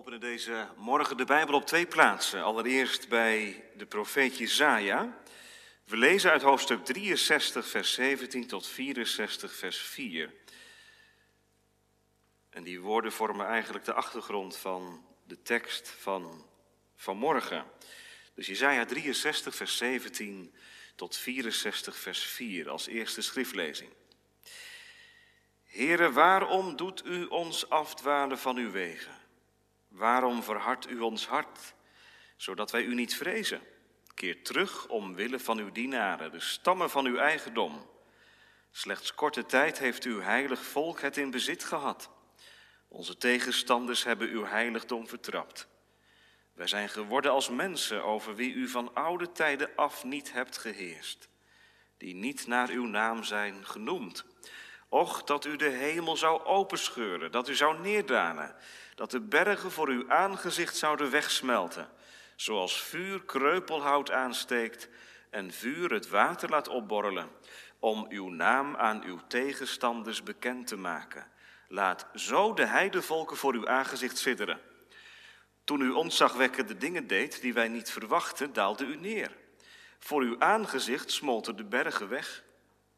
openen deze morgen de Bijbel op twee plaatsen. Allereerst bij de profeet Jezaja. We lezen uit hoofdstuk 63, vers 17 tot 64, vers 4. En die woorden vormen eigenlijk de achtergrond van de tekst van vanmorgen. Dus Jezaja 63, vers 17 tot 64, vers 4 als eerste schriftlezing. Heren, waarom doet u ons afdwalen van uw wegen? Waarom verhardt u ons hart, zodat wij u niet vrezen? Keer terug omwille van uw dienaren, de stammen van uw eigendom. Slechts korte tijd heeft uw heilig volk het in bezit gehad. Onze tegenstanders hebben uw heiligdom vertrapt. Wij zijn geworden als mensen over wie u van oude tijden af niet hebt geheerst, die niet naar uw naam zijn genoemd. Och, dat u de hemel zou openscheuren, dat u zou neerdalen, dat de bergen voor uw aangezicht zouden wegsmelten, zoals vuur kreupelhout aansteekt en vuur het water laat opborrelen, om uw naam aan uw tegenstanders bekend te maken. Laat zo de heidevolken voor uw aangezicht sidderen. Toen u ontzagwekkende dingen deed die wij niet verwachten, daalde u neer. Voor uw aangezicht smolten de bergen weg.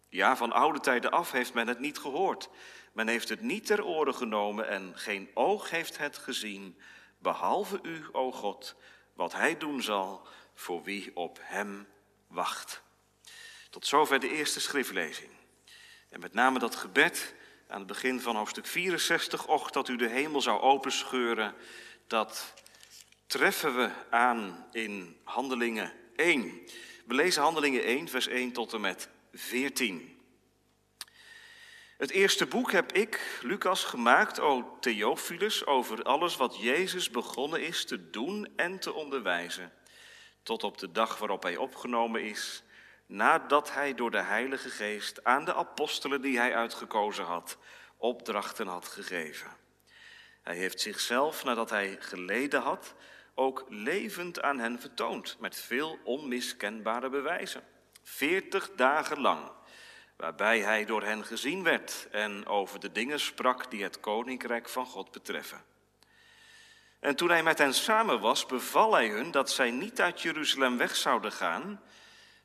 Ja, van oude tijden af heeft men het niet gehoord. Men heeft het niet ter oren genomen en geen oog heeft het gezien, behalve u, o God, wat hij doen zal voor wie op hem wacht. Tot zover de eerste schriftlezing. En met name dat gebed aan het begin van hoofdstuk 64, och dat u de hemel zou openscheuren, dat treffen we aan in Handelingen 1. We lezen Handelingen 1, vers 1 tot en met 14. Het eerste boek heb ik, Lucas, gemaakt, o Theophilus, over alles wat Jezus begonnen is te doen en te onderwijzen, tot op de dag waarop hij opgenomen is, nadat hij door de Heilige Geest aan de apostelen die hij uitgekozen had, opdrachten had gegeven. Hij heeft zichzelf, nadat hij geleden had, ook levend aan hen vertoond, met veel onmiskenbare bewijzen. Veertig dagen lang, waarbij hij door hen gezien werd en over de dingen sprak die het koninkrijk van God betreffen. En toen hij met hen samen was, beval hij hun dat zij niet uit Jeruzalem weg zouden gaan,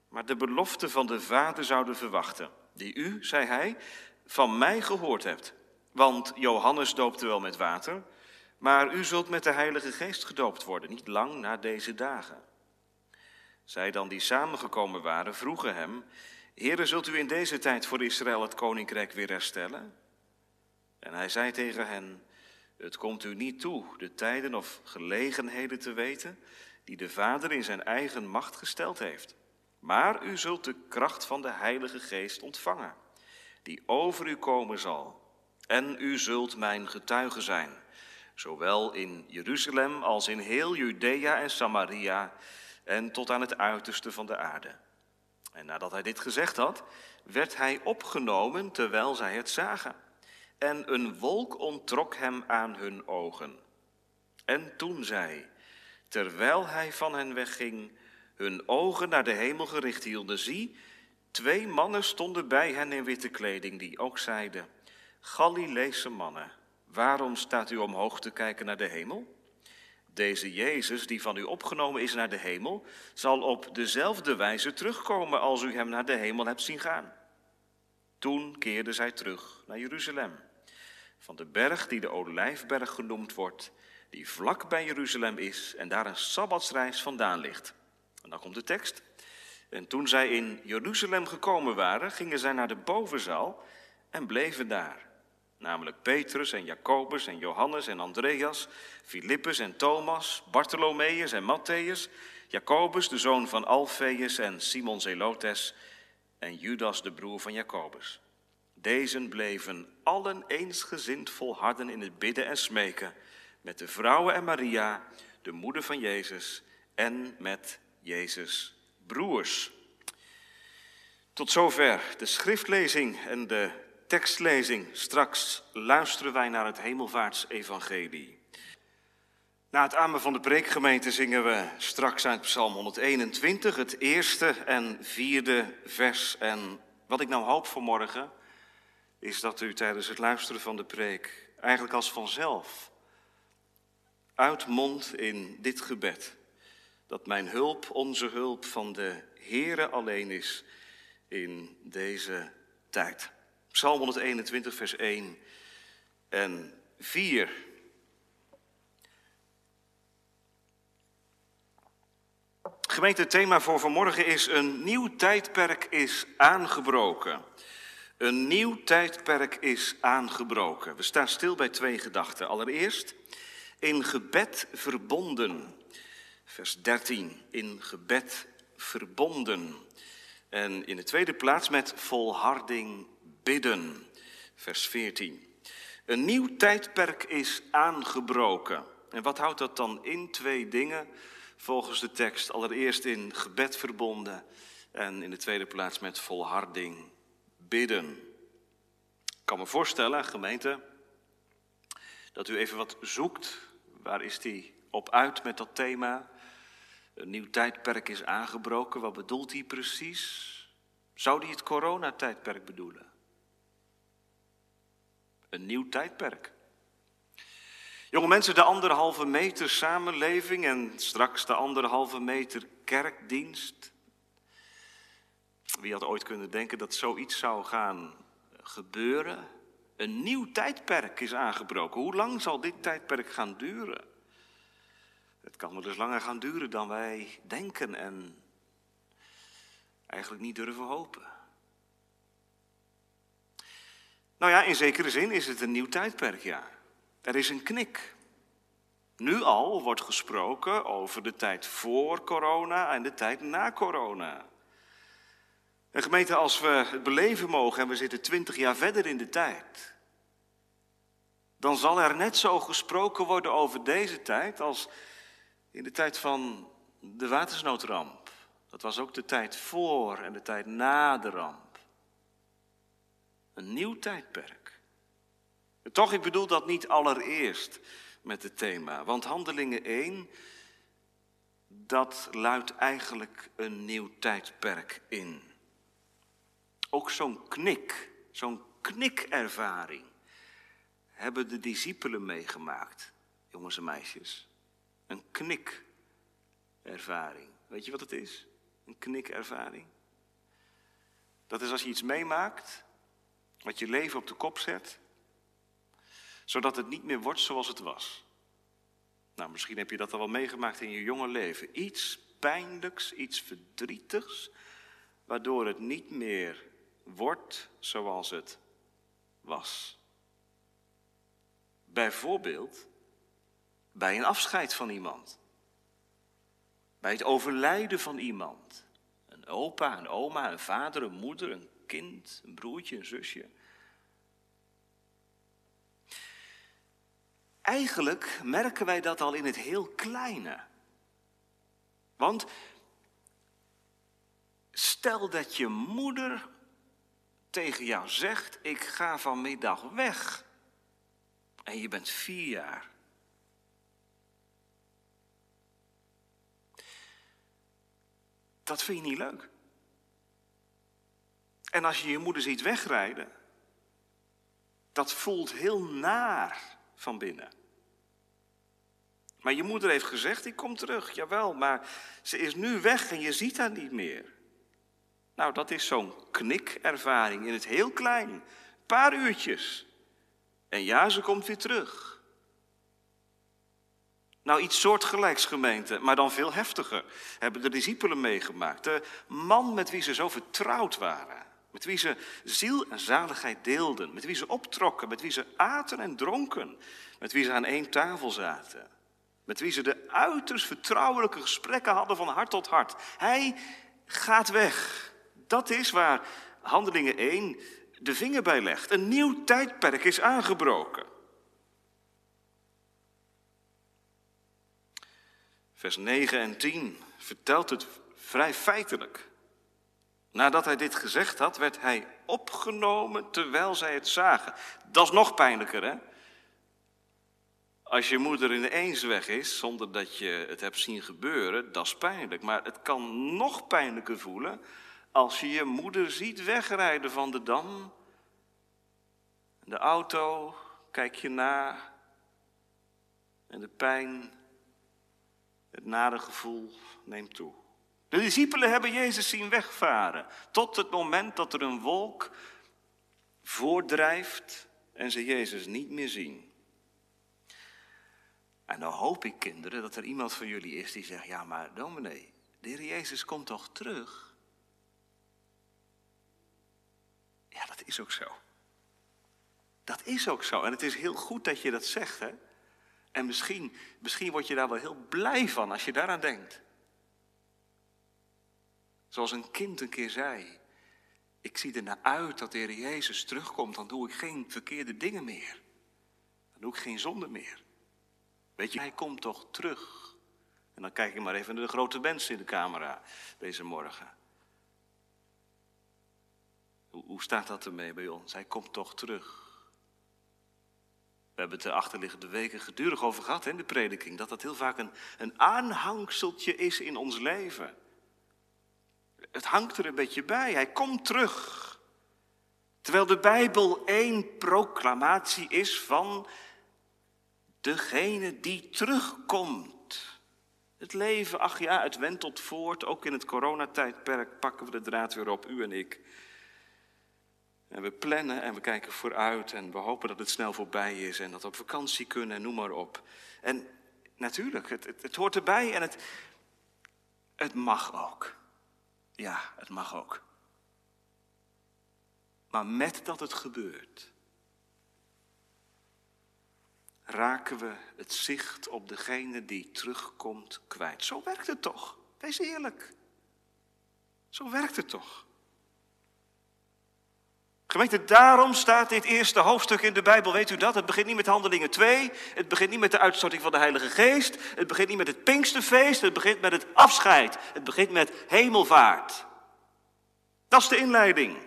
maar de belofte van de Vader zouden verwachten, die u, zei hij, van mij gehoord hebt. Want Johannes doopte wel met water, maar u zult met de Heilige Geest gedoopt worden, niet lang na deze dagen. Zij dan die samengekomen waren, vroegen hem, Heere, zult u in deze tijd voor Israël het koninkrijk weer herstellen? En hij zei tegen hen, het komt u niet toe de tijden of gelegenheden te weten die de Vader in zijn eigen macht gesteld heeft. Maar u zult de kracht van de Heilige Geest ontvangen, die over u komen zal. En u zult mijn getuige zijn, zowel in Jeruzalem als in heel Judea en Samaria en tot aan het uiterste van de aarde. En nadat hij dit gezegd had, werd hij opgenomen terwijl zij het zagen. En een wolk onttrok hem aan hun ogen. En toen zij, terwijl hij van hen wegging, hun ogen naar de hemel gericht hielden, zie, twee mannen stonden bij hen in witte kleding, die ook zeiden, Galileese mannen, waarom staat u omhoog te kijken naar de hemel? Deze Jezus, die van u opgenomen is naar de hemel, zal op dezelfde wijze terugkomen als u hem naar de hemel hebt zien gaan. Toen keerden zij terug naar Jeruzalem, van de berg die de Olijfberg genoemd wordt, die vlak bij Jeruzalem is en daar een sabbatsreis vandaan ligt. En dan komt de tekst. En toen zij in Jeruzalem gekomen waren, gingen zij naar de bovenzaal en bleven daar namelijk Petrus en Jacobus en Johannes en Andreas, Filippus en Thomas, Bartholomeus en Matthäus, Jacobus de zoon van Alfeus en Simon Zelotes en Judas de broer van Jacobus. Deze bleven allen eensgezind volharden in het bidden en smeken met de vrouwen en Maria, de moeder van Jezus en met Jezus broers. Tot zover de schriftlezing en de tekstlezing. Straks luisteren wij naar het Hemelvaartsevangelie. Na het amen van de preekgemeente zingen we straks uit Psalm 121, het eerste en vierde vers. En wat ik nou hoop voor morgen, is dat u tijdens het luisteren van de preek eigenlijk als vanzelf uitmondt in dit gebed. Dat mijn hulp, onze hulp van de Heere alleen is in deze tijd. Psalm 121, vers 1 en 4. Gemeente, thema voor vanmorgen is een nieuw tijdperk is aangebroken. Een nieuw tijdperk is aangebroken. We staan stil bij twee gedachten. Allereerst in gebed verbonden. Vers 13. In gebed verbonden. En in de tweede plaats met volharding bidden. Vers 14. Een nieuw tijdperk is aangebroken. En wat houdt dat dan in? Twee dingen volgens de tekst. Allereerst in gebed verbonden en in de tweede plaats met volharding bidden. Ik kan me voorstellen, gemeente, dat u even wat zoekt. Waar is die op uit met dat thema? Een nieuw tijdperk is aangebroken. Wat bedoelt hij precies? Zou hij het coronatijdperk bedoelen? Een nieuw tijdperk. Jonge mensen, de anderhalve meter samenleving en straks de anderhalve meter kerkdienst. Wie had ooit kunnen denken dat zoiets zou gaan gebeuren? Een nieuw tijdperk is aangebroken. Hoe lang zal dit tijdperk gaan duren? Het kan wel dus langer gaan duren dan wij denken en eigenlijk niet durven hopen. Nou ja, in zekere zin is het een nieuw tijdperk, ja. Er is een knik. Nu al wordt gesproken over de tijd voor corona en de tijd na corona. En gemeente, als we het beleven mogen en we zitten twintig jaar verder in de tijd, dan zal er net zo gesproken worden over deze tijd als in de tijd van de watersnoodramp. Dat was ook de tijd voor en de tijd na de ramp. Een nieuw tijdperk. Toch, ik bedoel dat niet allereerst met het thema, want Handelingen 1, dat luidt eigenlijk een nieuw tijdperk in. Ook zo'n knik, zo'n knikervaring hebben de discipelen meegemaakt, jongens en meisjes. Een knikervaring. Weet je wat het is? Een knikervaring. Dat is als je iets meemaakt, wat je leven op de kop zet, zodat het niet meer wordt zoals het was. Nou, misschien heb je dat al wel meegemaakt in je jonge leven. Iets pijnlijks, iets verdrietigs, waardoor het niet meer wordt zoals het was. Bijvoorbeeld bij een afscheid van iemand. Bij het overlijden van iemand. Een opa, een oma, een vader, een moeder, een kind, een broertje, een zusje. Eigenlijk merken wij dat al in het heel kleine. Want stel dat je moeder tegen jou zegt: Ik ga vanmiddag weg. En je bent vier jaar. Dat vind je niet leuk. En als je je moeder ziet wegrijden, dat voelt heel naar van binnen. Maar je moeder heeft gezegd, ik kom terug. Jawel, maar ze is nu weg en je ziet haar niet meer. Nou, dat is zo'n knikervaring in het heel klein. Paar uurtjes. En ja, ze komt weer terug. Nou, iets soortgelijks gemeente, maar dan veel heftiger. Hebben de discipelen meegemaakt. De man met wie ze zo vertrouwd waren. Met wie ze ziel en zaligheid deelden. Met wie ze optrokken. Met wie ze aten en dronken. Met wie ze aan één tafel zaten. Met wie ze de uiterst vertrouwelijke gesprekken hadden van hart tot hart. Hij gaat weg. Dat is waar Handelingen 1 de vinger bij legt. Een nieuw tijdperk is aangebroken. Vers 9 en 10 vertelt het vrij feitelijk. Nadat hij dit gezegd had, werd hij opgenomen terwijl zij het zagen. Dat is nog pijnlijker, hè? Als je moeder ineens weg is, zonder dat je het hebt zien gebeuren, dat is pijnlijk. Maar het kan nog pijnlijker voelen als je je moeder ziet wegrijden van de dam. De auto, kijk je na. En de pijn, het nare gevoel neemt toe. De discipelen hebben Jezus zien wegvaren, tot het moment dat er een wolk voordrijft en ze Jezus niet meer zien. En dan hoop ik, kinderen, dat er iemand van jullie is die zegt: Ja, maar dominee, de Heer Jezus komt toch terug? Ja, dat is ook zo. Dat is ook zo. En het is heel goed dat je dat zegt, hè? En misschien, misschien word je daar wel heel blij van als je daaraan denkt. Zoals een kind een keer zei: Ik zie er naar uit dat de Heer Jezus terugkomt, dan doe ik geen verkeerde dingen meer. Dan doe ik geen zonde meer. Weet je, hij komt toch terug. En dan kijk ik maar even naar de grote mensen in de camera deze morgen. Hoe, staat dat ermee bij ons? Hij komt toch terug. We hebben het de achterliggende weken gedurig over gehad in de prediking. Dat dat heel vaak een, een aanhangseltje is in ons leven. Het hangt er een beetje bij. Hij komt terug. Terwijl de Bijbel één proclamatie is van degene die terugkomt. Het leven, ach ja, het wentelt voort. Ook in het coronatijdperk pakken we de draad weer op, u en ik. En we plannen en we kijken vooruit en we hopen dat het snel voorbij is en dat we op vakantie kunnen en noem maar op. En natuurlijk, het, het, het hoort erbij en het, het mag ook. Ja, het mag ook. Maar met dat het gebeurt, raken we het zicht op degene die terugkomt kwijt. Zo werkt het toch? Wees eerlijk. Zo werkt het toch? Gemeente, daarom staat dit eerste hoofdstuk in de Bijbel, weet u dat? Het begint niet met Handelingen 2, het begint niet met de uitstorting van de Heilige Geest, het begint niet met het Pinksterfeest, het begint met het afscheid, het begint met hemelvaart. Dat is de inleiding.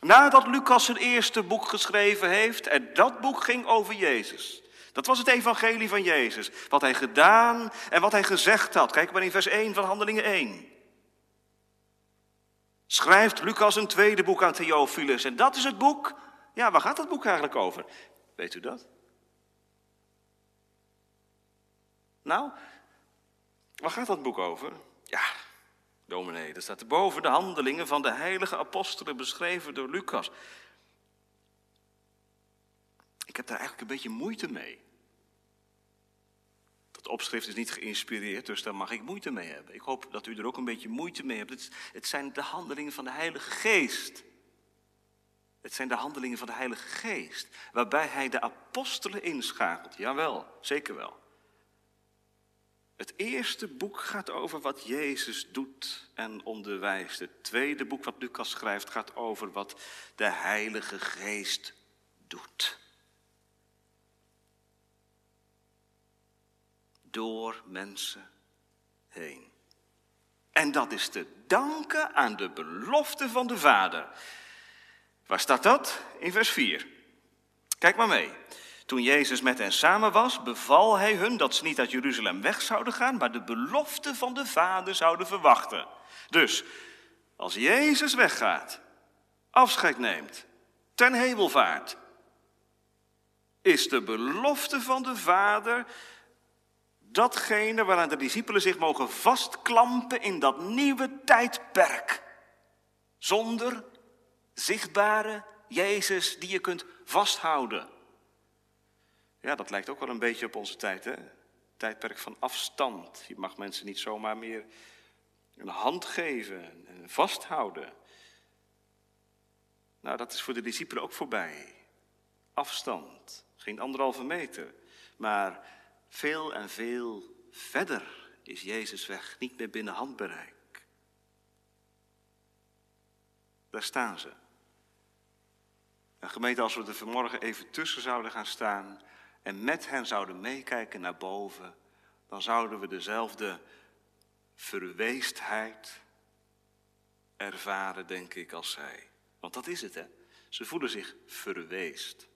Nadat Lucas zijn eerste boek geschreven heeft, en dat boek ging over Jezus. Dat was het evangelie van Jezus. Wat hij gedaan en wat hij gezegd had. Kijk maar in vers 1 van Handelingen 1. Schrijft Lucas een tweede boek aan Theophilus. En dat is het boek. Ja, waar gaat dat boek eigenlijk over? Weet u dat? Nou, waar gaat dat boek over? Ja, dominee, dat staat boven de handelingen van de heilige apostelen beschreven door Lucas. Ik heb daar eigenlijk een beetje moeite mee. Dat opschrift is niet geïnspireerd, dus daar mag ik moeite mee hebben. Ik hoop dat u er ook een beetje moeite mee hebt. Het, het zijn de handelingen van de Heilige Geest. Het zijn de handelingen van de Heilige Geest, waarbij hij de apostelen inschakelt. Jawel, zeker wel. Het eerste boek gaat over wat Jezus doet en onderwijst. Het tweede boek wat Lucas schrijft gaat over wat de Heilige Geest doet. Door mensen heen. En dat is te danken aan de belofte van de Vader. Waar staat dat? In vers 4. Kijk maar mee. Toen Jezus met hen samen was, beval hij hun dat ze niet uit Jeruzalem weg zouden gaan, maar de belofte van de Vader zouden verwachten. Dus, als Jezus weggaat, afscheid neemt, ten hemelvaart, is de belofte van de Vader datgene waaraan de discipelen zich mogen vastklampen in dat nieuwe tijdperk. Zonder zichtbare Jezus die je kunt vasthouden. Ja, dat lijkt ook wel een beetje op onze tijd, hè? Tijdperk van afstand. Je mag mensen niet zomaar meer een hand geven en vasthouden. Nou, dat is voor de discipelen ook voorbij. Afstand, geen anderhalve meter. Maar veel en veel verder is Jezus weg, niet meer binnen handbereik. Daar staan ze. En gemeente, als we er vanmorgen even tussen zouden gaan staan, en met hen zouden meekijken naar boven, dan zouden we dezelfde verweestheid ervaren, denk ik, als zij. Want dat is het, hè? Ze voelen zich verweest,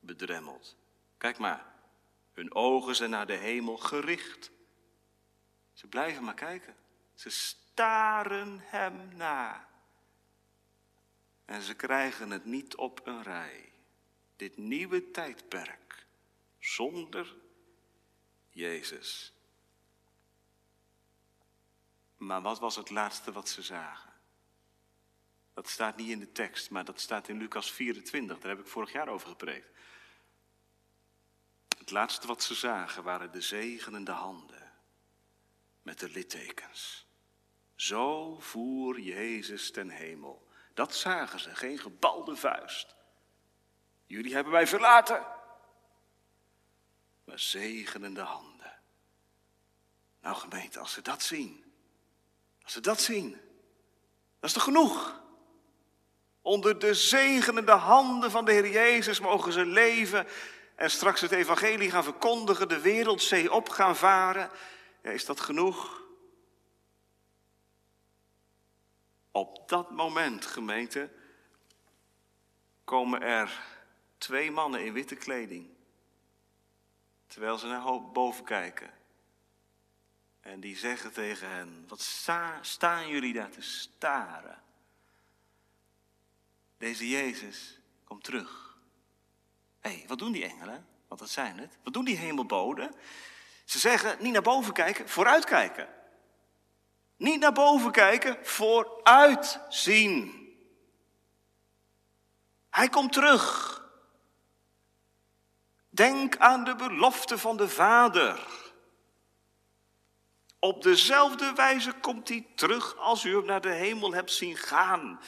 bedremmeld. Kijk maar, hun ogen zijn naar de hemel gericht. Ze blijven maar kijken. Ze staren hem na. En ze krijgen het niet op een rij. Dit nieuwe tijdperk zonder Jezus. Maar wat was het laatste wat ze zagen? Dat staat niet in de tekst, maar dat staat in Lucas 24. Daar heb ik vorig jaar over gepreekt. Het laatste wat ze zagen waren de zegenende handen met de littekens. Zo voer Jezus ten hemel. Dat zagen ze, geen gebalde vuist. Jullie hebben mij verlaten. Maar zegenende handen. Nou gemeente, als ze dat zien, als ze dat zien, dat is toch genoeg? Onder de zegenende handen van de Heer Jezus mogen ze leven en straks het evangelie gaan verkondigen, de wereldzee op gaan varen. Is dat genoeg? Op dat moment, gemeente, komen er twee mannen in witte kleding. Terwijl ze naar boven kijken. En die zeggen tegen hen: Wat staan jullie daar te staren? Deze Jezus komt terug. Hey, wat doen die engelen? Want dat zijn het. Wat doen die hemelboden? Ze zeggen niet naar boven kijken, vooruit kijken. Niet naar boven kijken, vooruit zien. Hij komt terug. Denk aan de belofte van de Vader. Op dezelfde wijze komt hij terug als u hem naar de hemel hebt zien gaan.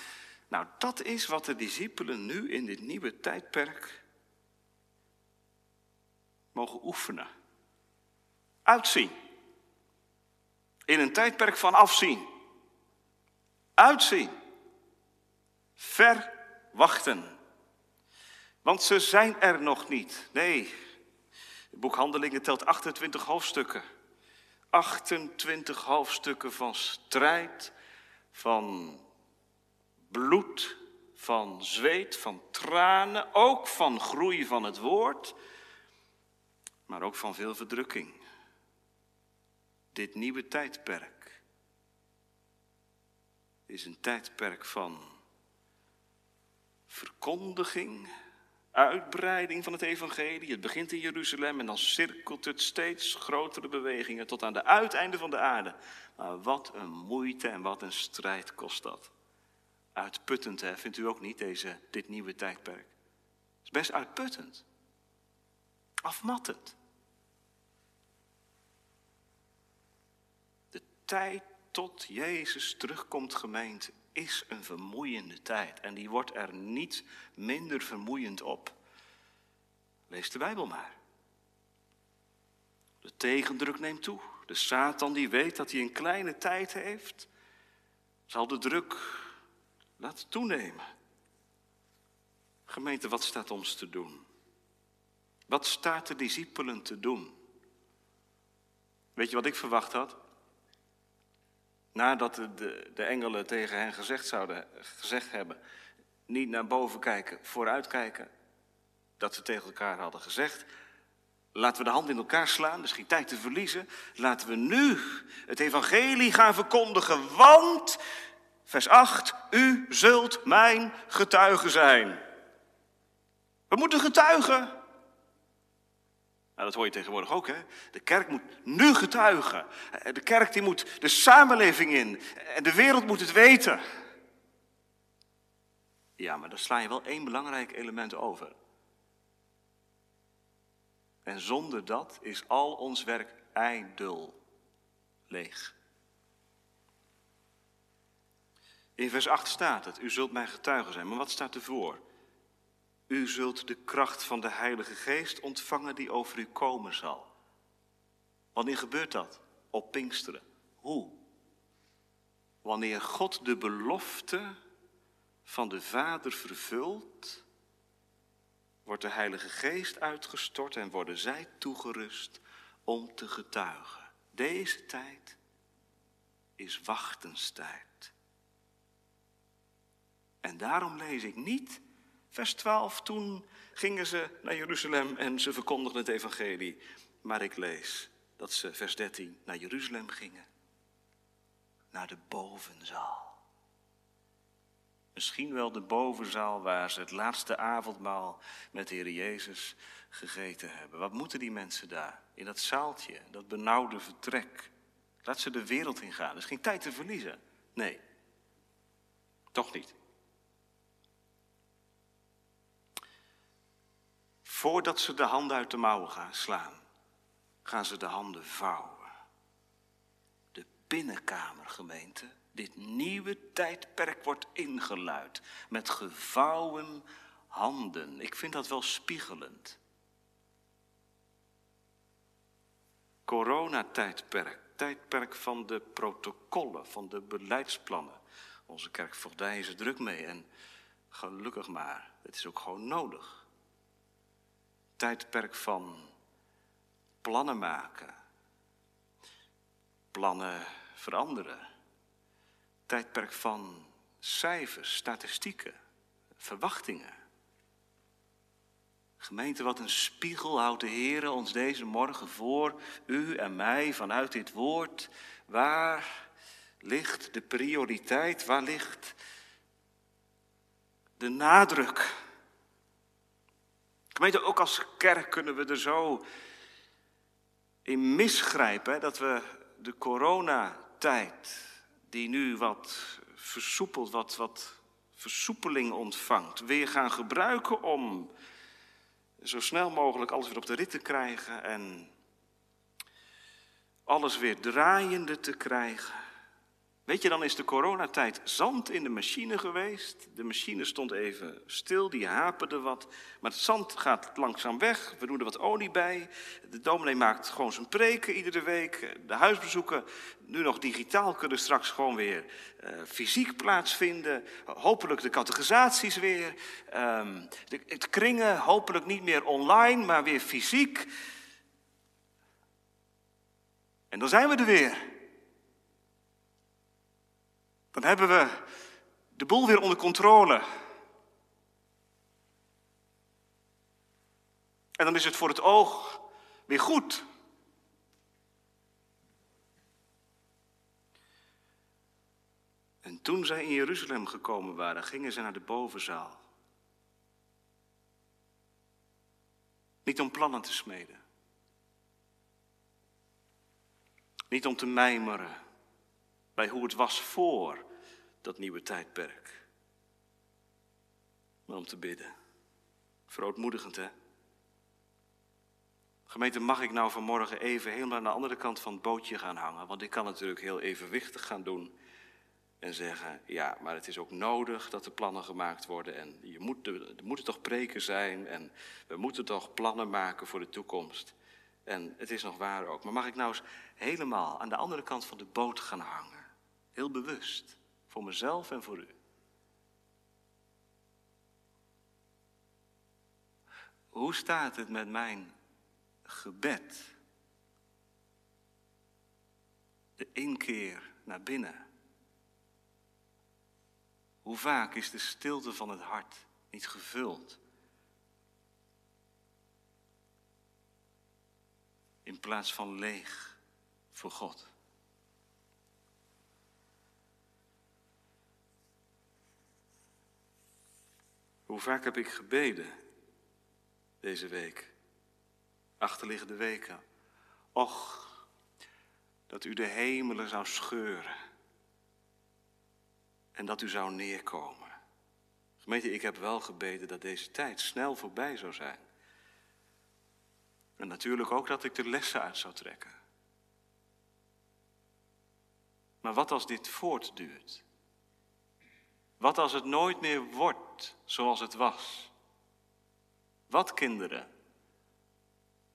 Nou, dat is wat de discipelen nu in dit nieuwe tijdperk mogen oefenen. Uitzien. In een tijdperk van afzien. Uitzien. Verwachten. Want ze zijn er nog niet. Nee, het boek Handelingen telt 28 hoofdstukken. 28 hoofdstukken van strijd, van bloed, van zweet, van tranen, ook van groei van het woord, maar ook van veel verdrukking. Dit nieuwe tijdperk is een tijdperk van verkondiging, uitbreiding van het evangelie. Het begint in Jeruzalem en dan cirkelt het steeds grotere bewegingen tot aan de uiteinde van de aarde. Maar wat een moeite en wat een strijd kost dat. Uitputtend, hè? vindt u ook niet, deze, dit nieuwe tijdperk? Het is best uitputtend. Afmattend. De tijd tot Jezus terugkomt, gemeente, is een vermoeiende tijd. En die wordt er niet minder vermoeiend op. Lees de Bijbel maar. De tegendruk neemt toe. De Satan die weet dat hij een kleine tijd heeft, zal de druk laten toenemen. Gemeente, wat staat ons te doen? Wat staat de discipelen te doen? Weet je wat ik verwacht had? Nadat de, de, engelen tegen hen gezegd, zouden, gezegd hebben, niet naar boven kijken, vooruit kijken, dat ze tegen elkaar hadden gezegd, laten we de hand in elkaar slaan, dus geen tijd te verliezen, laten we nu het evangelie gaan verkondigen, want, vers 8, u zult mijn getuige zijn. We moeten getuigen. Nou, dat hoor je tegenwoordig ook, hè? De kerk moet nu getuigen. De kerk die moet de samenleving in. En de wereld moet het weten. Ja, maar dan sla je wel één belangrijk element over. En zonder dat is al ons werk ijdel leeg. In vers 8 staat het, u zult mijn getuige zijn. Maar wat staat ervoor? U zult de kracht van de Heilige Geest ontvangen die over u komen zal. Wanneer gebeurt dat? Op Pinksteren. Hoe? Wanneer God de belofte van de Vader vervult, wordt de Heilige Geest uitgestort en worden zij toegerust om te getuigen. Deze tijd is wachtenstijd. En daarom lees ik niet Vers 12, toen gingen ze naar Jeruzalem en ze verkondigden het evangelie. Maar ik lees dat ze, vers 13, naar Jeruzalem gingen. Naar de bovenzaal. Misschien wel de bovenzaal waar ze het laatste avondmaal met de Heer Jezus gegeten hebben. Wat moeten die mensen daar? In dat zaaltje, dat benauwde vertrek. Laat ze de wereld ingaan. Er is geen tijd te verliezen. Nee, toch niet. Voordat ze de handen uit de mouwen gaan slaan, gaan ze de handen vouwen. De binnenkamergemeente, dit nieuwe tijdperk wordt ingeluid met gevouwen handen. Ik vind dat wel spiegelend. Coronatijdperk, tijdperk van de protocollen, van de beleidsplannen. Onze kerkvoogdij is er druk mee en gelukkig maar, het is ook gewoon nodig tijdperk van plannen maken, plannen veranderen, tijdperk van cijfers, statistieken, verwachtingen. Gemeente, wat een spiegel houdt de Heer ons deze morgen voor, u en mij, vanuit dit woord. Waar ligt de prioriteit? Waar ligt de nadruk? Gemeente, ook als kerk kunnen we er zo in misgrijpen dat we de coronatijd, die nu wat versoepelt, wat, wat versoepeling ontvangt, weer gaan gebruiken om zo snel mogelijk alles weer op de rit te krijgen en alles weer draaiende te krijgen. Weet je, dan is de coronatijd zand in de machine geweest. De machine stond even stil, die haperde wat. Maar het zand gaat langzaam weg. We doen er wat olie bij. De dominee maakt gewoon zijn preken iedere week. De huisbezoeken, nu nog digitaal, kunnen straks gewoon weer uh, fysiek plaatsvinden. Hopelijk de categorisaties weer. De, het kringen, hopelijk niet meer online, maar weer fysiek. En dan zijn we er weer. Dan hebben we de boel weer onder controle. En dan is het voor het oog weer goed. En toen zij in Jeruzalem gekomen waren, gingen ze naar de bovenzaal. Niet om plannen te smeden. Niet om te mijmeren bij hoe het was voor dat nieuwe tijdperk. Maar om te bidden. Verootmoedigend, hè? Gemeente, mag ik nou vanmorgen even helemaal aan de andere kant van het bootje gaan hangen? Want ik kan natuurlijk heel evenwichtig gaan doen en zeggen, ja, maar het is ook nodig dat er plannen gemaakt worden. En je moet, er moeten toch preken zijn en we moeten toch plannen maken voor de toekomst. En het is nog waar ook. Maar mag ik nou eens helemaal aan de andere kant van de boot gaan hangen? Heel bewust. Voor mezelf en voor u. Hoe staat het met mijn gebed? De inkeer naar binnen. Hoe vaak is de stilte van het hart niet gevuld? In plaats van leeg voor God. Hoe vaak heb ik gebeden deze week, achterliggende weken. Och, dat u de hemelen zou scheuren en dat u zou neerkomen. Gemeente, ik heb wel gebeden dat deze tijd snel voorbij zou zijn. En natuurlijk ook dat ik de lessen uit zou trekken. Maar wat als dit voortduurt? Wat als het nooit meer wordt zoals het was? Wat kinderen?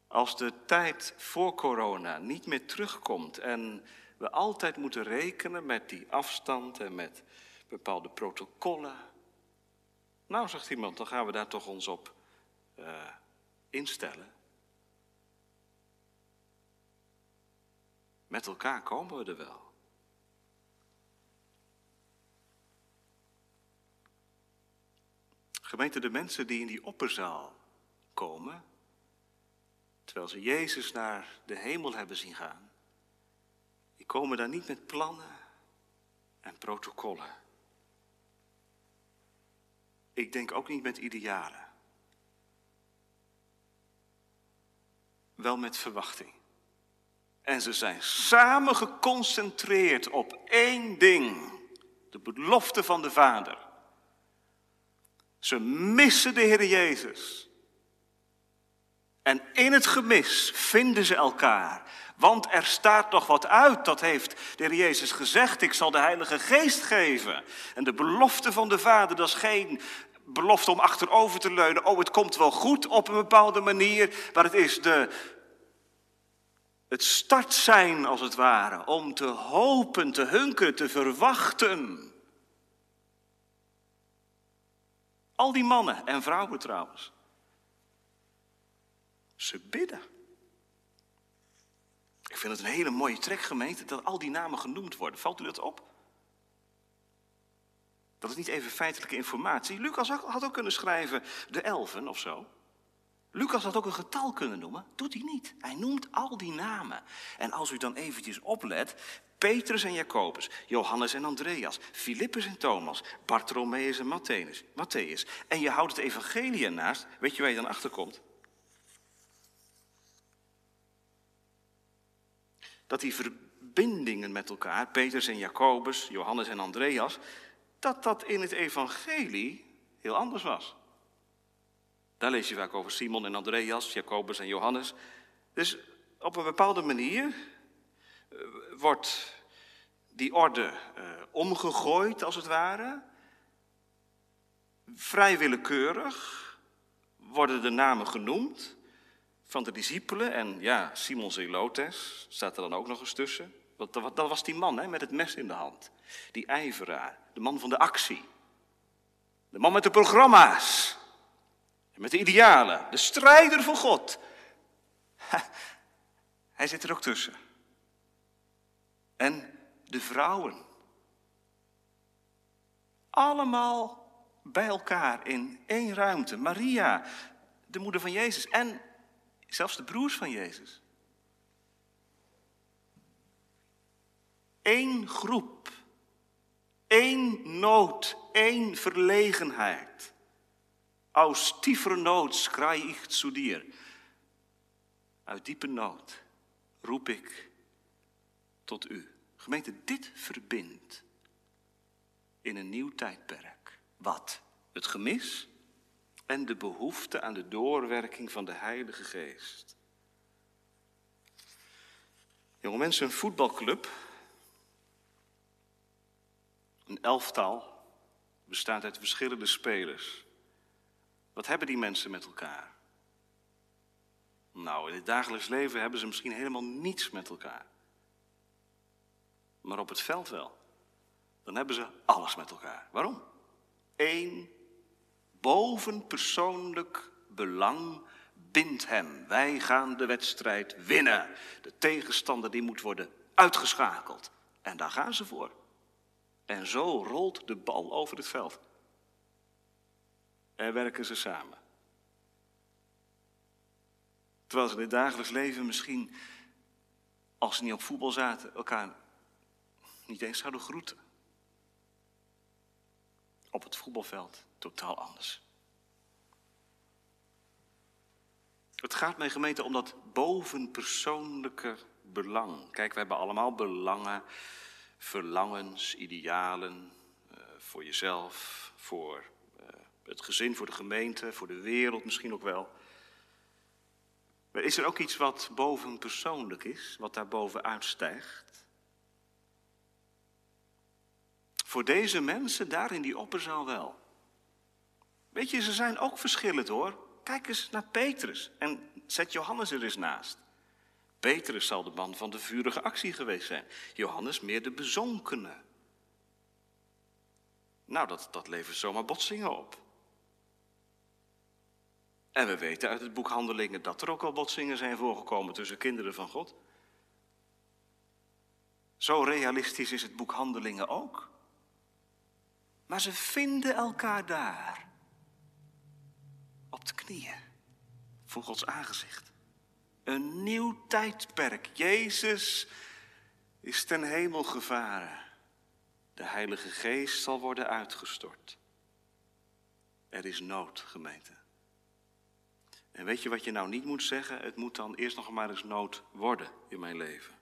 Als de tijd voor corona niet meer terugkomt en we altijd moeten rekenen met die afstand en met bepaalde protocollen. Nou, zegt iemand, dan gaan we daar toch ons op uh, instellen. Met elkaar komen we er wel. Gemeente, de mensen die in die opperzaal komen, terwijl ze Jezus naar de hemel hebben zien gaan, die komen daar niet met plannen en protocollen. Ik denk ook niet met idealen. Wel met verwachting. En ze zijn samen geconcentreerd op één ding: de belofte van de Vader. Ze missen de Heer Jezus. En in het gemis vinden ze elkaar. Want er staat nog wat uit, dat heeft de Heer Jezus gezegd. Ik zal de Heilige Geest geven. En de belofte van de Vader, dat is geen belofte om achterover te leunen. Oh, het komt wel goed op een bepaalde manier. Maar het is de, het start zijn, als het ware, om te hopen, te hunkeren, te verwachten. Al die mannen en vrouwen trouwens. Ze bidden. Ik vind het een hele mooie trek, gemeente, dat al die namen genoemd worden. Valt u dat op? Dat is niet even feitelijke informatie. Lucas had ook kunnen schrijven de elfen of zo. Lucas had ook een getal kunnen noemen. Doet hij niet. Hij noemt al die namen. En als u dan eventjes oplet, Petrus en Jacobus, Johannes en Andreas, Filippus en Thomas, Bartholomeus en Matthäus, Matthäus. En je houdt het evangelie ernaast, weet je waar je dan achterkomt? Dat die verbindingen met elkaar, Petrus en Jacobus, Johannes en Andreas, dat dat in het evangelie heel anders was. Daar lees je vaak over Simon en Andreas, Jacobus en Johannes. Dus op een bepaalde manier eh, wordt die orde uh, omgegooid, als het ware. Vrij willekeurig worden de namen genoemd van de discipelen. En ja, Simon Zelotes staat er dan ook nog eens tussen. Want dat was die man hè, met het mes in de hand. Die ijveraar, de man van de actie. De man met de programma's. Met de idealen, de strijder voor God. Hij zit er ook tussen. En de vrouwen. Allemaal bij elkaar in één ruimte. Maria, de moeder van Jezus en zelfs de broers van Jezus. Eén groep, één nood, één verlegenheid. Aus tiefer nood schrei ich zu dir. Uit diepe nood roep ik tot u. Gemeente, dit verbindt in een nieuw tijdperk. Wat? Het gemis en de behoefte aan de doorwerking van de Heilige Geest. Jonge mensen, een voetbalclub, een elftal, bestaat uit verschillende spelers. Wat hebben die mensen met elkaar? Nou, in het dagelijks leven hebben ze misschien helemaal niets met elkaar. Maar op het veld wel. Dan hebben ze alles met elkaar. Waarom? Eén bovenpersoonlijk belang bindt hem. Wij gaan de wedstrijd winnen. De tegenstander die moet worden uitgeschakeld. En daar gaan ze voor. En zo rolt de bal over het veld. En werken ze samen. Terwijl ze in het dagelijks leven misschien, als ze niet op voetbal zaten, elkaar niet eens zouden groeten. Op het voetbalveld totaal anders. Het gaat mijn gemeente om dat bovenpersoonlijke belang. Kijk, we hebben allemaal belangen, verlangens, idealen uh, voor jezelf, voor het gezin, voor de gemeente, voor de wereld misschien ook wel. Maar is er ook iets wat bovenpersoonlijk is, wat daarboven uitstijgt? Voor deze mensen daar in die opperzaal wel. Weet je, ze zijn ook verschillend hoor. Kijk eens naar Petrus en zet Johannes er eens naast. Petrus zal de man van de vurige actie geweest zijn. Johannes meer de bezonkene. Nou, dat, dat levert zomaar botsingen op. En we weten uit het boek Handelingen dat er ook al botsingen zijn voorgekomen tussen kinderen van God. Zo realistisch is het boek Handelingen ook. Maar ze vinden elkaar daar. Op de knieën. Voor Gods aangezicht. Een nieuw tijdperk. Jezus is ten hemel gevaren. De Heilige Geest zal worden uitgestort. Er is nood, gemeente. En weet je wat je nou niet moet zeggen? Het moet dan eerst nog maar eens nood worden in mijn leven.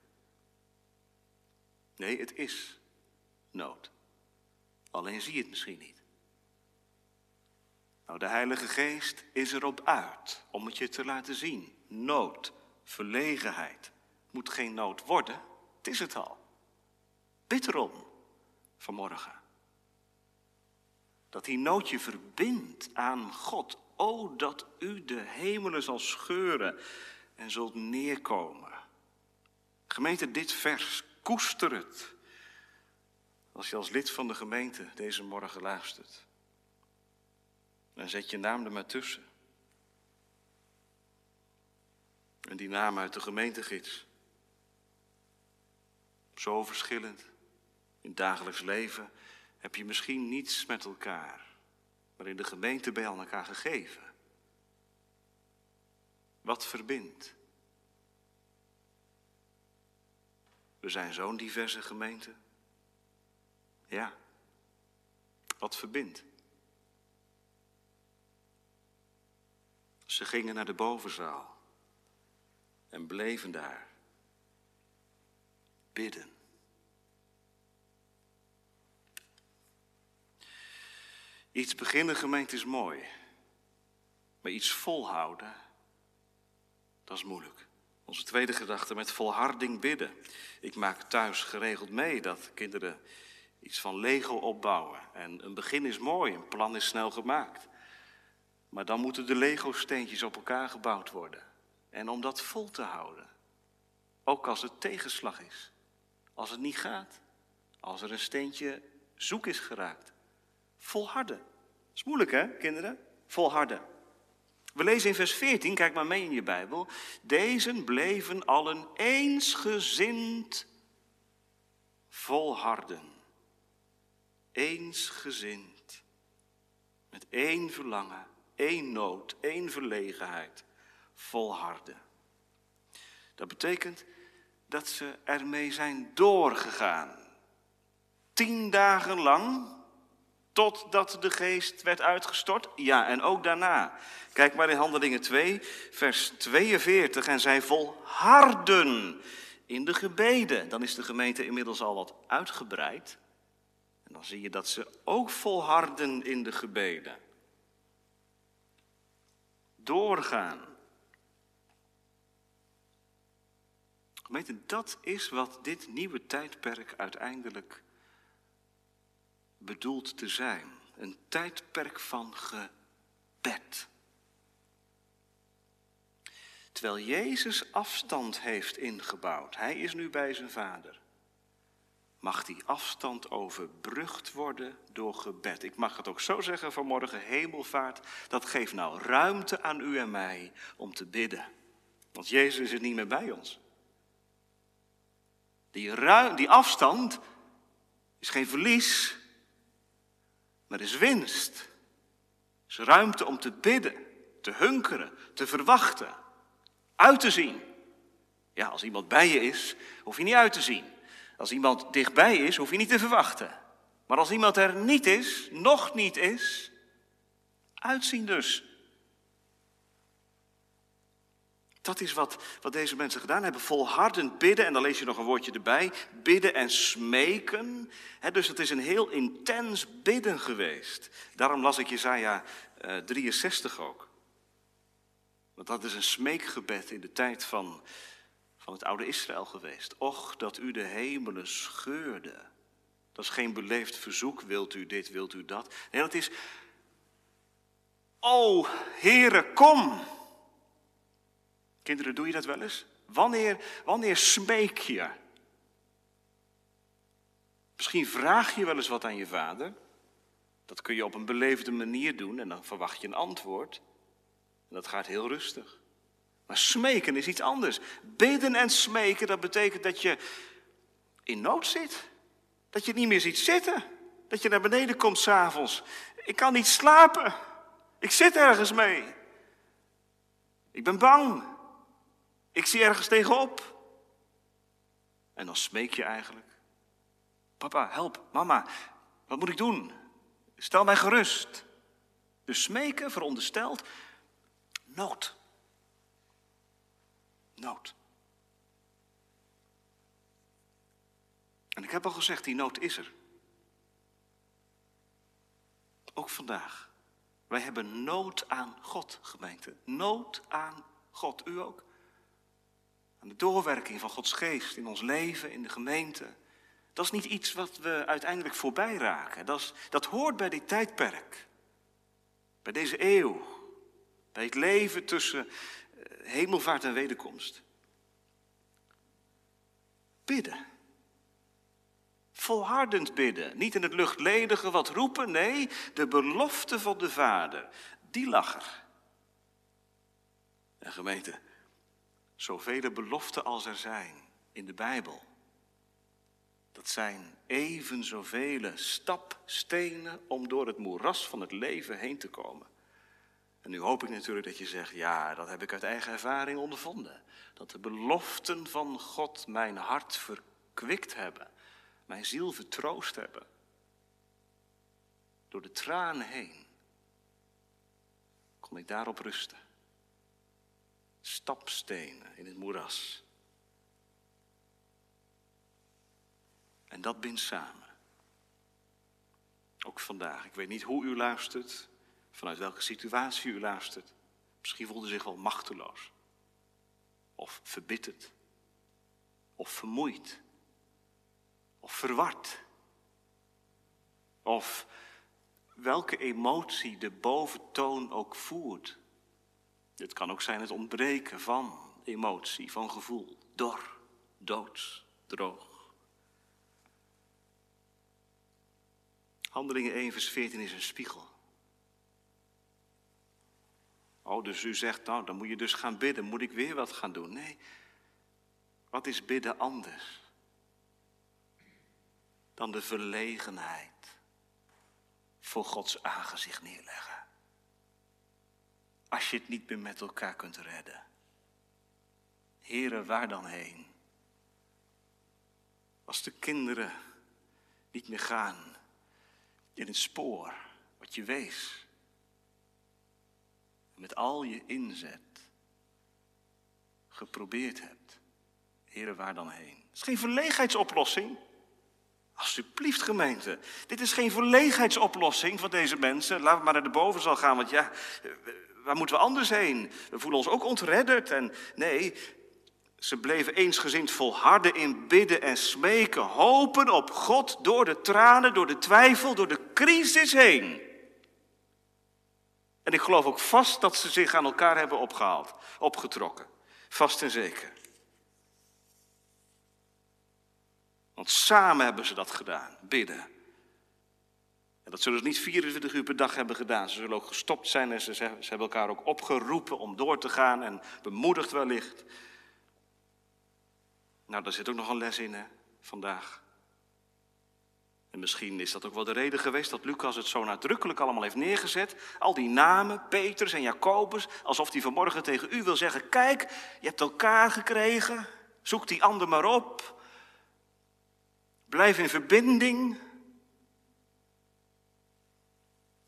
Nee, het is nood. Alleen zie je het misschien niet. Nou, de Heilige Geest is erop uit om het je te laten zien. Nood, verlegenheid. Moet geen nood worden, het is het al. Bid erom vanmorgen. Dat die nood je verbindt aan God. O, dat u de hemelen zal scheuren en zult neerkomen. Gemeente, dit vers, koester het. Als je als lid van de gemeente deze morgen luistert. Dan zet je naam er maar tussen. En die naam uit de gemeentegids. Zo verschillend. In het dagelijks leven heb je misschien niets met elkaar. Maar in de gemeente aan elkaar gegeven. Wat verbindt? We zijn zo'n diverse gemeente. Ja. Wat verbindt? Ze gingen naar de bovenzaal en bleven daar bidden. Iets beginnen, gemeente, is mooi. Maar iets volhouden, dat is moeilijk. Onze tweede gedachte, met volharding bidden. Ik maak thuis geregeld mee dat kinderen iets van Lego opbouwen. En een begin is mooi, een plan is snel gemaakt. Maar dan moeten de Lego-steentjes op elkaar gebouwd worden. En om dat vol te houden, ook als het tegenslag is, als het niet gaat, als er een steentje zoek is geraakt, volharden. Dat is moeilijk hè, kinderen? Volharden. We lezen in vers 14, kijk maar mee in je Bijbel. Deze bleven allen eensgezind volharden. Eensgezind. Met één verlangen één nood, één verlegenheid volharden. Dat betekent dat ze ermee zijn doorgegaan. Tien dagen lang, totdat de geest werd uitgestort. Ja, en ook daarna. Kijk maar in Handelingen 2, vers 42. En zij volharden in de gebeden. Dan is de gemeente inmiddels al wat uitgebreid. En dan zie je dat ze ook volharden in de gebeden doorgaan. Gemeente, dat is wat dit nieuwe tijdperk uiteindelijk bedoelt te zijn. Een tijdperk van gebed. Terwijl Jezus afstand heeft ingebouwd, hij is nu bij zijn vader mag die afstand overbrugd worden door gebed. Ik mag het ook zo zeggen vanmorgen, hemelvaart, dat geeft nou ruimte aan u en mij om te bidden. Want Jezus is niet meer bij ons. Die, die afstand is geen verlies, maar is winst. Is ruimte om te bidden, te hunkeren, te verwachten, uit te zien. Ja, als iemand bij je is, hoef je niet uit te zien. Als iemand dichtbij is, hoef je niet te verwachten. Maar als iemand er niet is, nog niet is, uitzien dus. Dat is wat, wat deze mensen gedaan hebben. Volhardend bidden, en dan lees je nog een woordje erbij. Bidden en smeken. dus het is een heel intens bidden geweest. Daarom las ik Jezaja uh, eh, 63 ook. Want dat is een smeekgebed in de tijd van, van het oude Israël geweest. Och, dat u de hemelen scheurde. Dat is geen beleefd verzoek, wilt u dit, wilt u dat. Nee, dat is, o Heere, kom. Kinderen, doe je dat wel eens? Wanneer, wanneer smeek je? Misschien vraag je wel eens wat aan je vader. Dat kun je op een beleefde manier doen en dan verwacht je een antwoord. En dat gaat heel rustig. Maar smeken is iets anders. Bidden en smeken, dat betekent dat je in nood zit. Dat je niet meer ziet zitten. Dat je naar beneden komt s'avonds. Ik kan niet slapen. Ik zit ergens mee. Ik ben bang. Ik zie ergens tegenop. En dan smeek je eigenlijk. Papa, help. Mama, wat moet ik doen? Stel mij gerust. Dus smeken veronderstelt nood. Nood. En ik heb al gezegd, die nood is er. Ook vandaag. Wij hebben nood aan God, gemeente. Nood aan God. U ook? Aan de doorwerking van Gods geest in ons leven, in de gemeente. Dat is niet iets wat we uiteindelijk voorbij raken. Dat, is, dat hoort bij dit tijdperk. Bij deze eeuw. Bij het leven tussen eh, hemelvaart en wederkomst. Bidden. Volhardend bidden. Niet in het luchtledige wat roepen. Nee, de belofte van de Vader. Die lag er. En gemeente, zoveel beloften als er zijn in de Bijbel. Dat zijn even zoveel stapstenen om door het moeras van het leven heen te komen. En nu hoop ik natuurlijk dat je zegt, ja, dat heb ik uit eigen ervaring ondervonden. Dat de beloften van God mijn hart verkwikt hebben, mijn ziel vertroost hebben. Door de tranen heen kon ik daarop rusten. Stapstenen in het moeras. En dat bindt samen. Ook vandaag. Ik weet niet hoe u luistert, vanuit welke situatie u luistert. Misschien voelde u zich wel machteloos. Of verbitterd. Of vermoeid. Of verward. Of welke emotie de boventoon ook voert. Dit kan ook zijn het ontbreken van emotie, van gevoel. Dor, doods, droog. Handelingen 1, vers 14 is een spiegel. Oh, dus u zegt, nou, dan moet je dus gaan bidden. Moet ik weer wat gaan doen? Nee. Wat is bidden anders? Dan de verlegenheid voor Gods aangezicht neerleggen. Als je het niet meer met elkaar kunt redden. Heren, waar dan heen? Als de kinderen niet meer gaan in het spoor wat je wees. Met al je inzet geprobeerd hebt. Heren, waar dan heen? Het is geen verlegenheidsoplossing. Alsjeblieft, gemeente. Dit is geen verlegenheidsoplossing voor deze mensen. Laten we maar naar de bovenzaal gaan, want ja, waar moeten we anders heen? We voelen ons ook ontredderd. En nee, ze bleven eensgezind volharden in bidden en smeken, hopen op God door de tranen, door de twijfel, door de crisis heen. En ik geloof ook vast dat ze zich aan elkaar hebben opgehaald, opgetrokken. Vast en zeker. Want samen hebben ze dat gedaan, bidden. Dat zullen ze niet 24 uur per dag hebben gedaan. Ze zullen ook gestopt zijn en ze, ze hebben elkaar ook opgeroepen om door te gaan en bemoedigd wellicht. Nou, daar zit ook nog een les in, hè, vandaag. En misschien is dat ook wel de reden geweest dat Lucas het zo nadrukkelijk allemaal heeft neergezet. Al die namen, Petrus en Jacobus, alsof hij vanmorgen tegen u wil zeggen: Kijk, je hebt elkaar gekregen, zoek die ander maar op. Blijf in verbinding.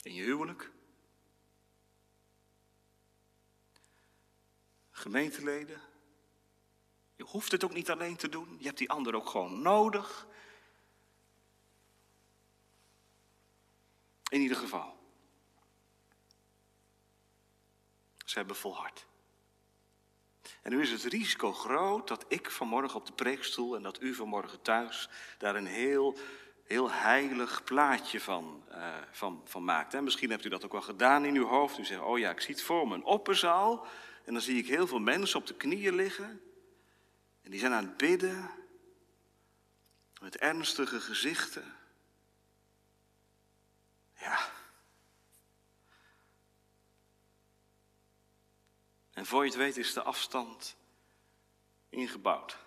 In je huwelijk. Gemeenteleden. Je hoeft het ook niet alleen te doen. Je hebt die ander ook gewoon nodig. In ieder geval. Ze hebben volhard. En nu is het risico groot dat ik vanmorgen op de preekstoel en dat u vanmorgen thuis daar een heel, heel heilig plaatje van, uh, van, van maakt. En misschien hebt u dat ook wel gedaan in uw hoofd. U zegt, oh ja, ik zie het voor me, een opperzaal. En dan zie ik heel veel mensen op de knieën liggen. En die zijn aan het bidden met ernstige gezichten. Ja. En voor je het weet is de afstand ingebouwd.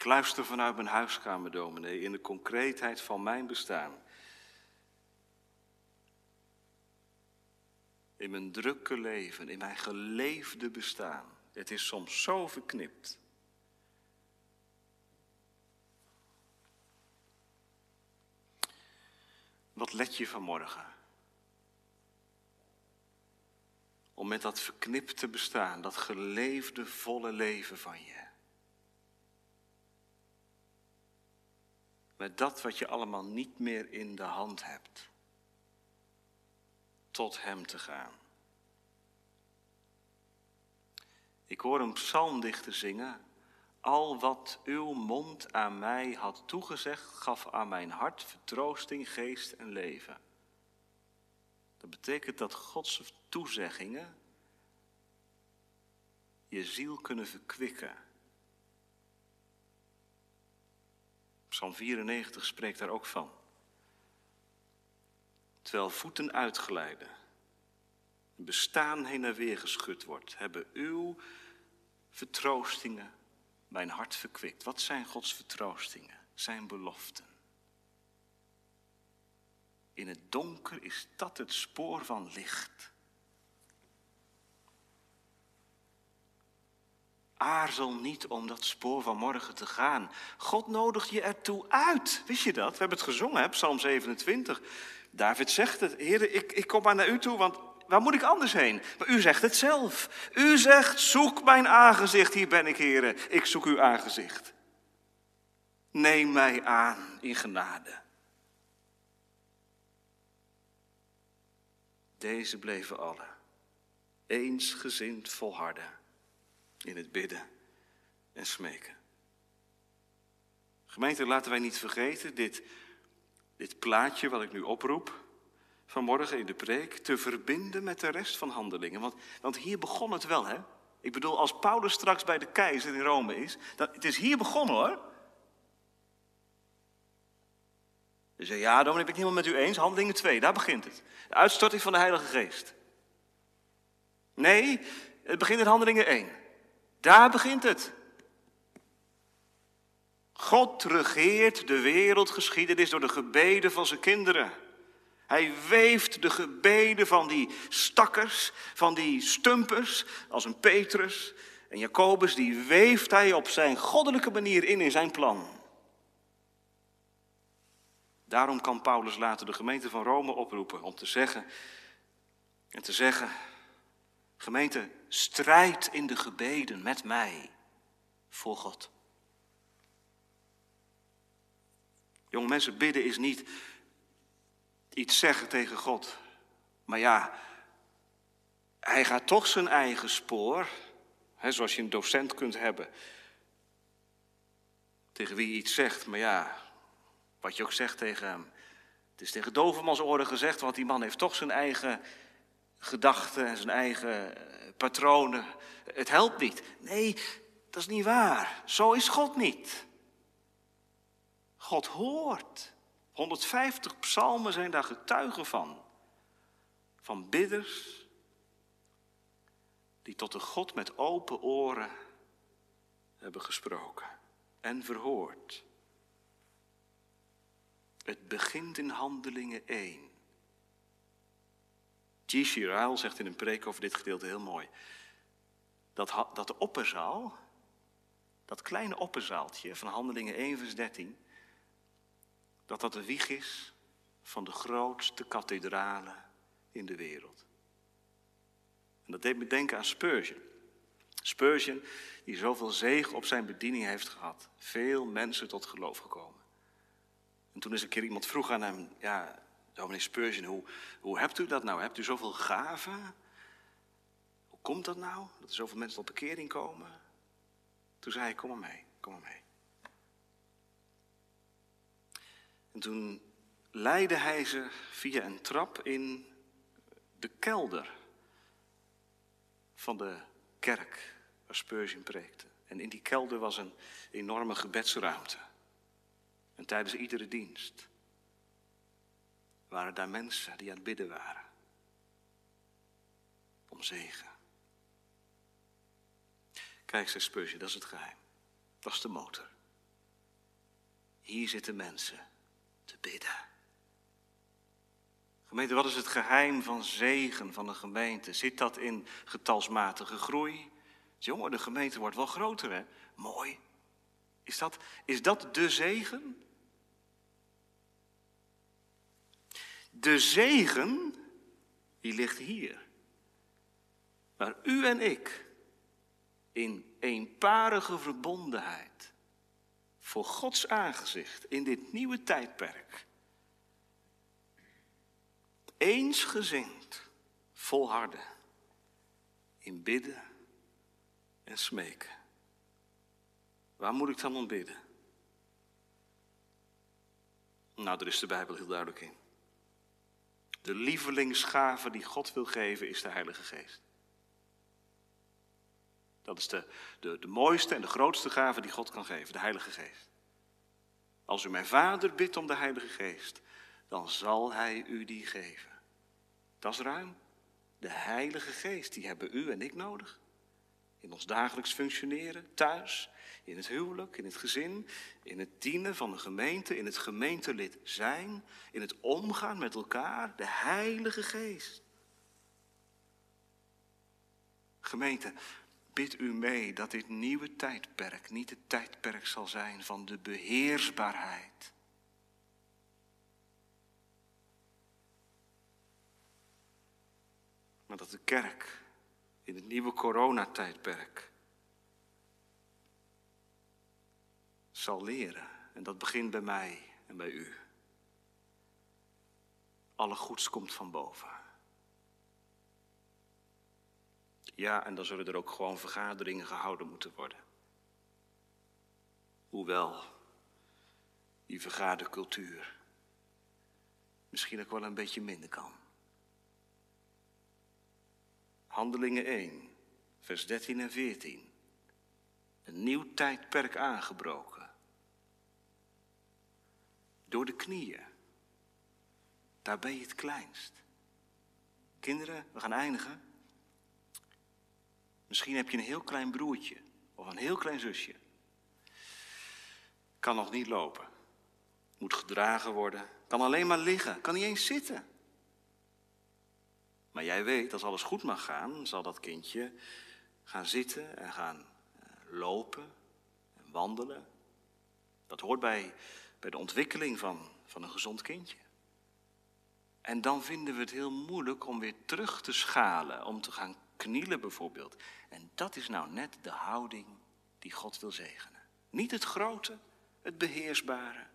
Ik luister vanuit mijn huiskamer, dominee, in de concreetheid van mijn bestaan. in mijn drukke leven, in mijn geleefde bestaan. Het is soms zo verknipt. Wat let je vanmorgen? Om met dat verknipte bestaan, dat geleefde volle leven van je. Met dat wat je allemaal niet meer in de hand hebt. Tot Hem te gaan. Ik hoor een psalmdichter zingen. Al wat uw mond aan mij had toegezegd, gaf aan mijn hart vertroosting, geest en leven. Dat betekent dat Gods toezeggingen je ziel kunnen verkwikken. Psalm 94 spreekt daar ook van. Terwijl voeten uitglijden, bestaan heen en weer geschud wordt, hebben uw vertroostingen mijn hart verkwikt. Wat zijn Gods vertroostingen? Zijn beloften. In het donker is dat het spoor van licht. Aarzel niet om dat spoor van morgen te gaan. God nodigt je ertoe uit. Wist je dat? We hebben het gezongen, hè? Psalm 27. David zegt het. Heer, ik, ik kom maar naar u toe, want waar moet ik anders heen? Maar u zegt het zelf. U zegt, zoek mijn aangezicht. Hier ben ik, heren. Ik zoek uw aangezicht. Neem mij aan in genade. Deze bleven alle eensgezind volharden in het bidden en smeken. Gemeente, laten wij niet vergeten dit, dit plaatje wat ik nu oproep vanmorgen in de preek te verbinden met de rest van handelingen. Want, want hier begon het wel, hè? Ik bedoel, als Paulus straks bij de keizer in Rome is, het is hier begonnen hoor. Je zei, ja, dan ben ik het helemaal met u eens. Handelingen 2, daar begint het. De uitstorting van de Heilige Geest. Nee, het begint in Handelingen 1. Daar begint het. God regeert de wereldgeschiedenis door de gebeden van zijn kinderen. Hij weeft de gebeden van die stakkers, van die stumpers, als een Petrus en Jacobus, die weeft hij op zijn goddelijke manier in in zijn plan. Daarom kan Paulus later de gemeente van Rome oproepen om te zeggen en te zeggen, gemeente, strijd in de gebeden met mij voor God. Jonge mensen, bidden is niet iets zeggen tegen God. Maar ja, hij gaat toch zijn eigen spoor, hè, zoals je een docent kunt hebben, tegen wie iets zegt. Maar ja, wat je ook zegt tegen hem. Het is tegen Dovermans oren gezegd, want die man heeft toch zijn eigen gedachten en zijn eigen eh, patronen. Het helpt niet. Nee, dat is niet waar. Zo is God niet. God hoort. 150 psalmen zijn daar getuigen van. Van bidders die tot de God met open oren hebben gesproken en verhoord. Het begint in Handelingen 1. G. Shirael zegt in een preek over dit gedeelte heel mooi. Dat, dat de opperzaal, dat kleine opperzaaltje van Handelingen 1 vers 13 dat dat de wieg is van de grootste kathedralen in de wereld. En dat deed me denken aan Spurgeon. Spurgeon, die zoveel zegen op zijn bediening heeft gehad. Veel mensen tot geloof gekomen. En toen is een keer iemand vroeg aan hem, ja, meneer Spurgeon, hoe, hoe hebt u dat nou? Hebt u zoveel gaven? Hoe komt dat nou, dat er zoveel mensen tot bekering komen? Toen zei hij, kom maar mee, kom maar mee. En toen leidde hij ze via een trap in de kelder van de kerk waar Spurgeon preekte. En in die kelder was een enorme gebedsruimte. En tijdens iedere dienst waren daar mensen die aan het bidden waren. Om zegen. Kijk, zei Spurgeon, dat is het geheim. Dat is de motor. Hier zitten mensen te bidden. Gemeente, wat is het geheim van zegen van een gemeente? Zit dat in getalsmatige groei? Jongen, de gemeente wordt wel groter, hè? Mooi. Is dat, is dat de zegen? De zegen, die ligt hier. Waar u en ik in eenparige verbondenheid voor Gods aangezicht in dit nieuwe tijdperk eensgezind volharden in bidden en smeken. Waar moet ik dan om bidden? Nou, daar is de Bijbel heel duidelijk in. De lievelingsgave die God wil geven is de Heilige Geest. Dat is de, de, de mooiste en de grootste gave die God kan geven, de Heilige Geest. Als u mijn Vader bidt om de Heilige Geest, dan zal Hij u die geven. Dat is ruim. De Heilige Geest, die hebben u en ik nodig. In ons dagelijks functioneren, thuis, in het huwelijk, in het gezin, in het dienen van de gemeente, in het gemeentelid zijn, in het omgaan met elkaar, de Heilige Geest. Gemeente, bid u mee dat dit nieuwe tijdperk niet het tijdperk zal zijn van de beheersbaarheid. Maar dat de kerk in het nieuwe coronatijdperk zal leren. En dat begint bij mij en bij u. Alle goeds komt van boven. Ja, en dan zullen er ook gewoon vergaderingen gehouden moeten worden. Hoewel die vergadercultuur misschien ook wel een beetje minder kan. Handelingen 1, vers 13 en 14. Een nieuw tijdperk aangebroken. Door de knieën. Daar ben je het kleinst. Kinderen, we gaan eindigen. Misschien heb je een heel klein broertje of een heel klein zusje. Kan nog niet lopen. Moet gedragen worden. Kan alleen maar liggen. Kan niet eens zitten. Maar jij weet, als alles goed mag gaan, zal dat kindje gaan zitten en gaan eh, lopen en wandelen. Dat hoort bij, bij de ontwikkeling van, van een gezond kindje. En dan vinden we het heel moeilijk om weer terug te schalen, om te gaan knielen bijvoorbeeld. En dat is nou net de houding die God wil zegenen. Niet het grote, het beheersbare.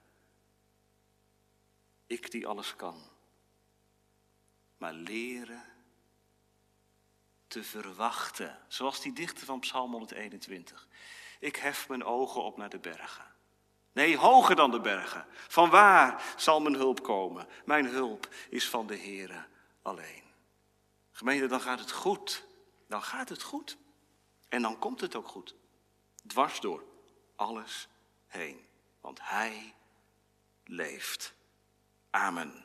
Ik die alles kan. Maar leren te verwachten. Zoals die dichter van Psalm 121. Ik hef mijn ogen op naar de bergen. Nee, hoger dan de bergen. Van waar zal mijn hulp komen? Mijn hulp is van de Heere alleen. Gemeente, dan gaat het goed. Dan gaat het goed. En dan komt het ook goed. Dwars door alles heen. Want Hij leeft. Amen.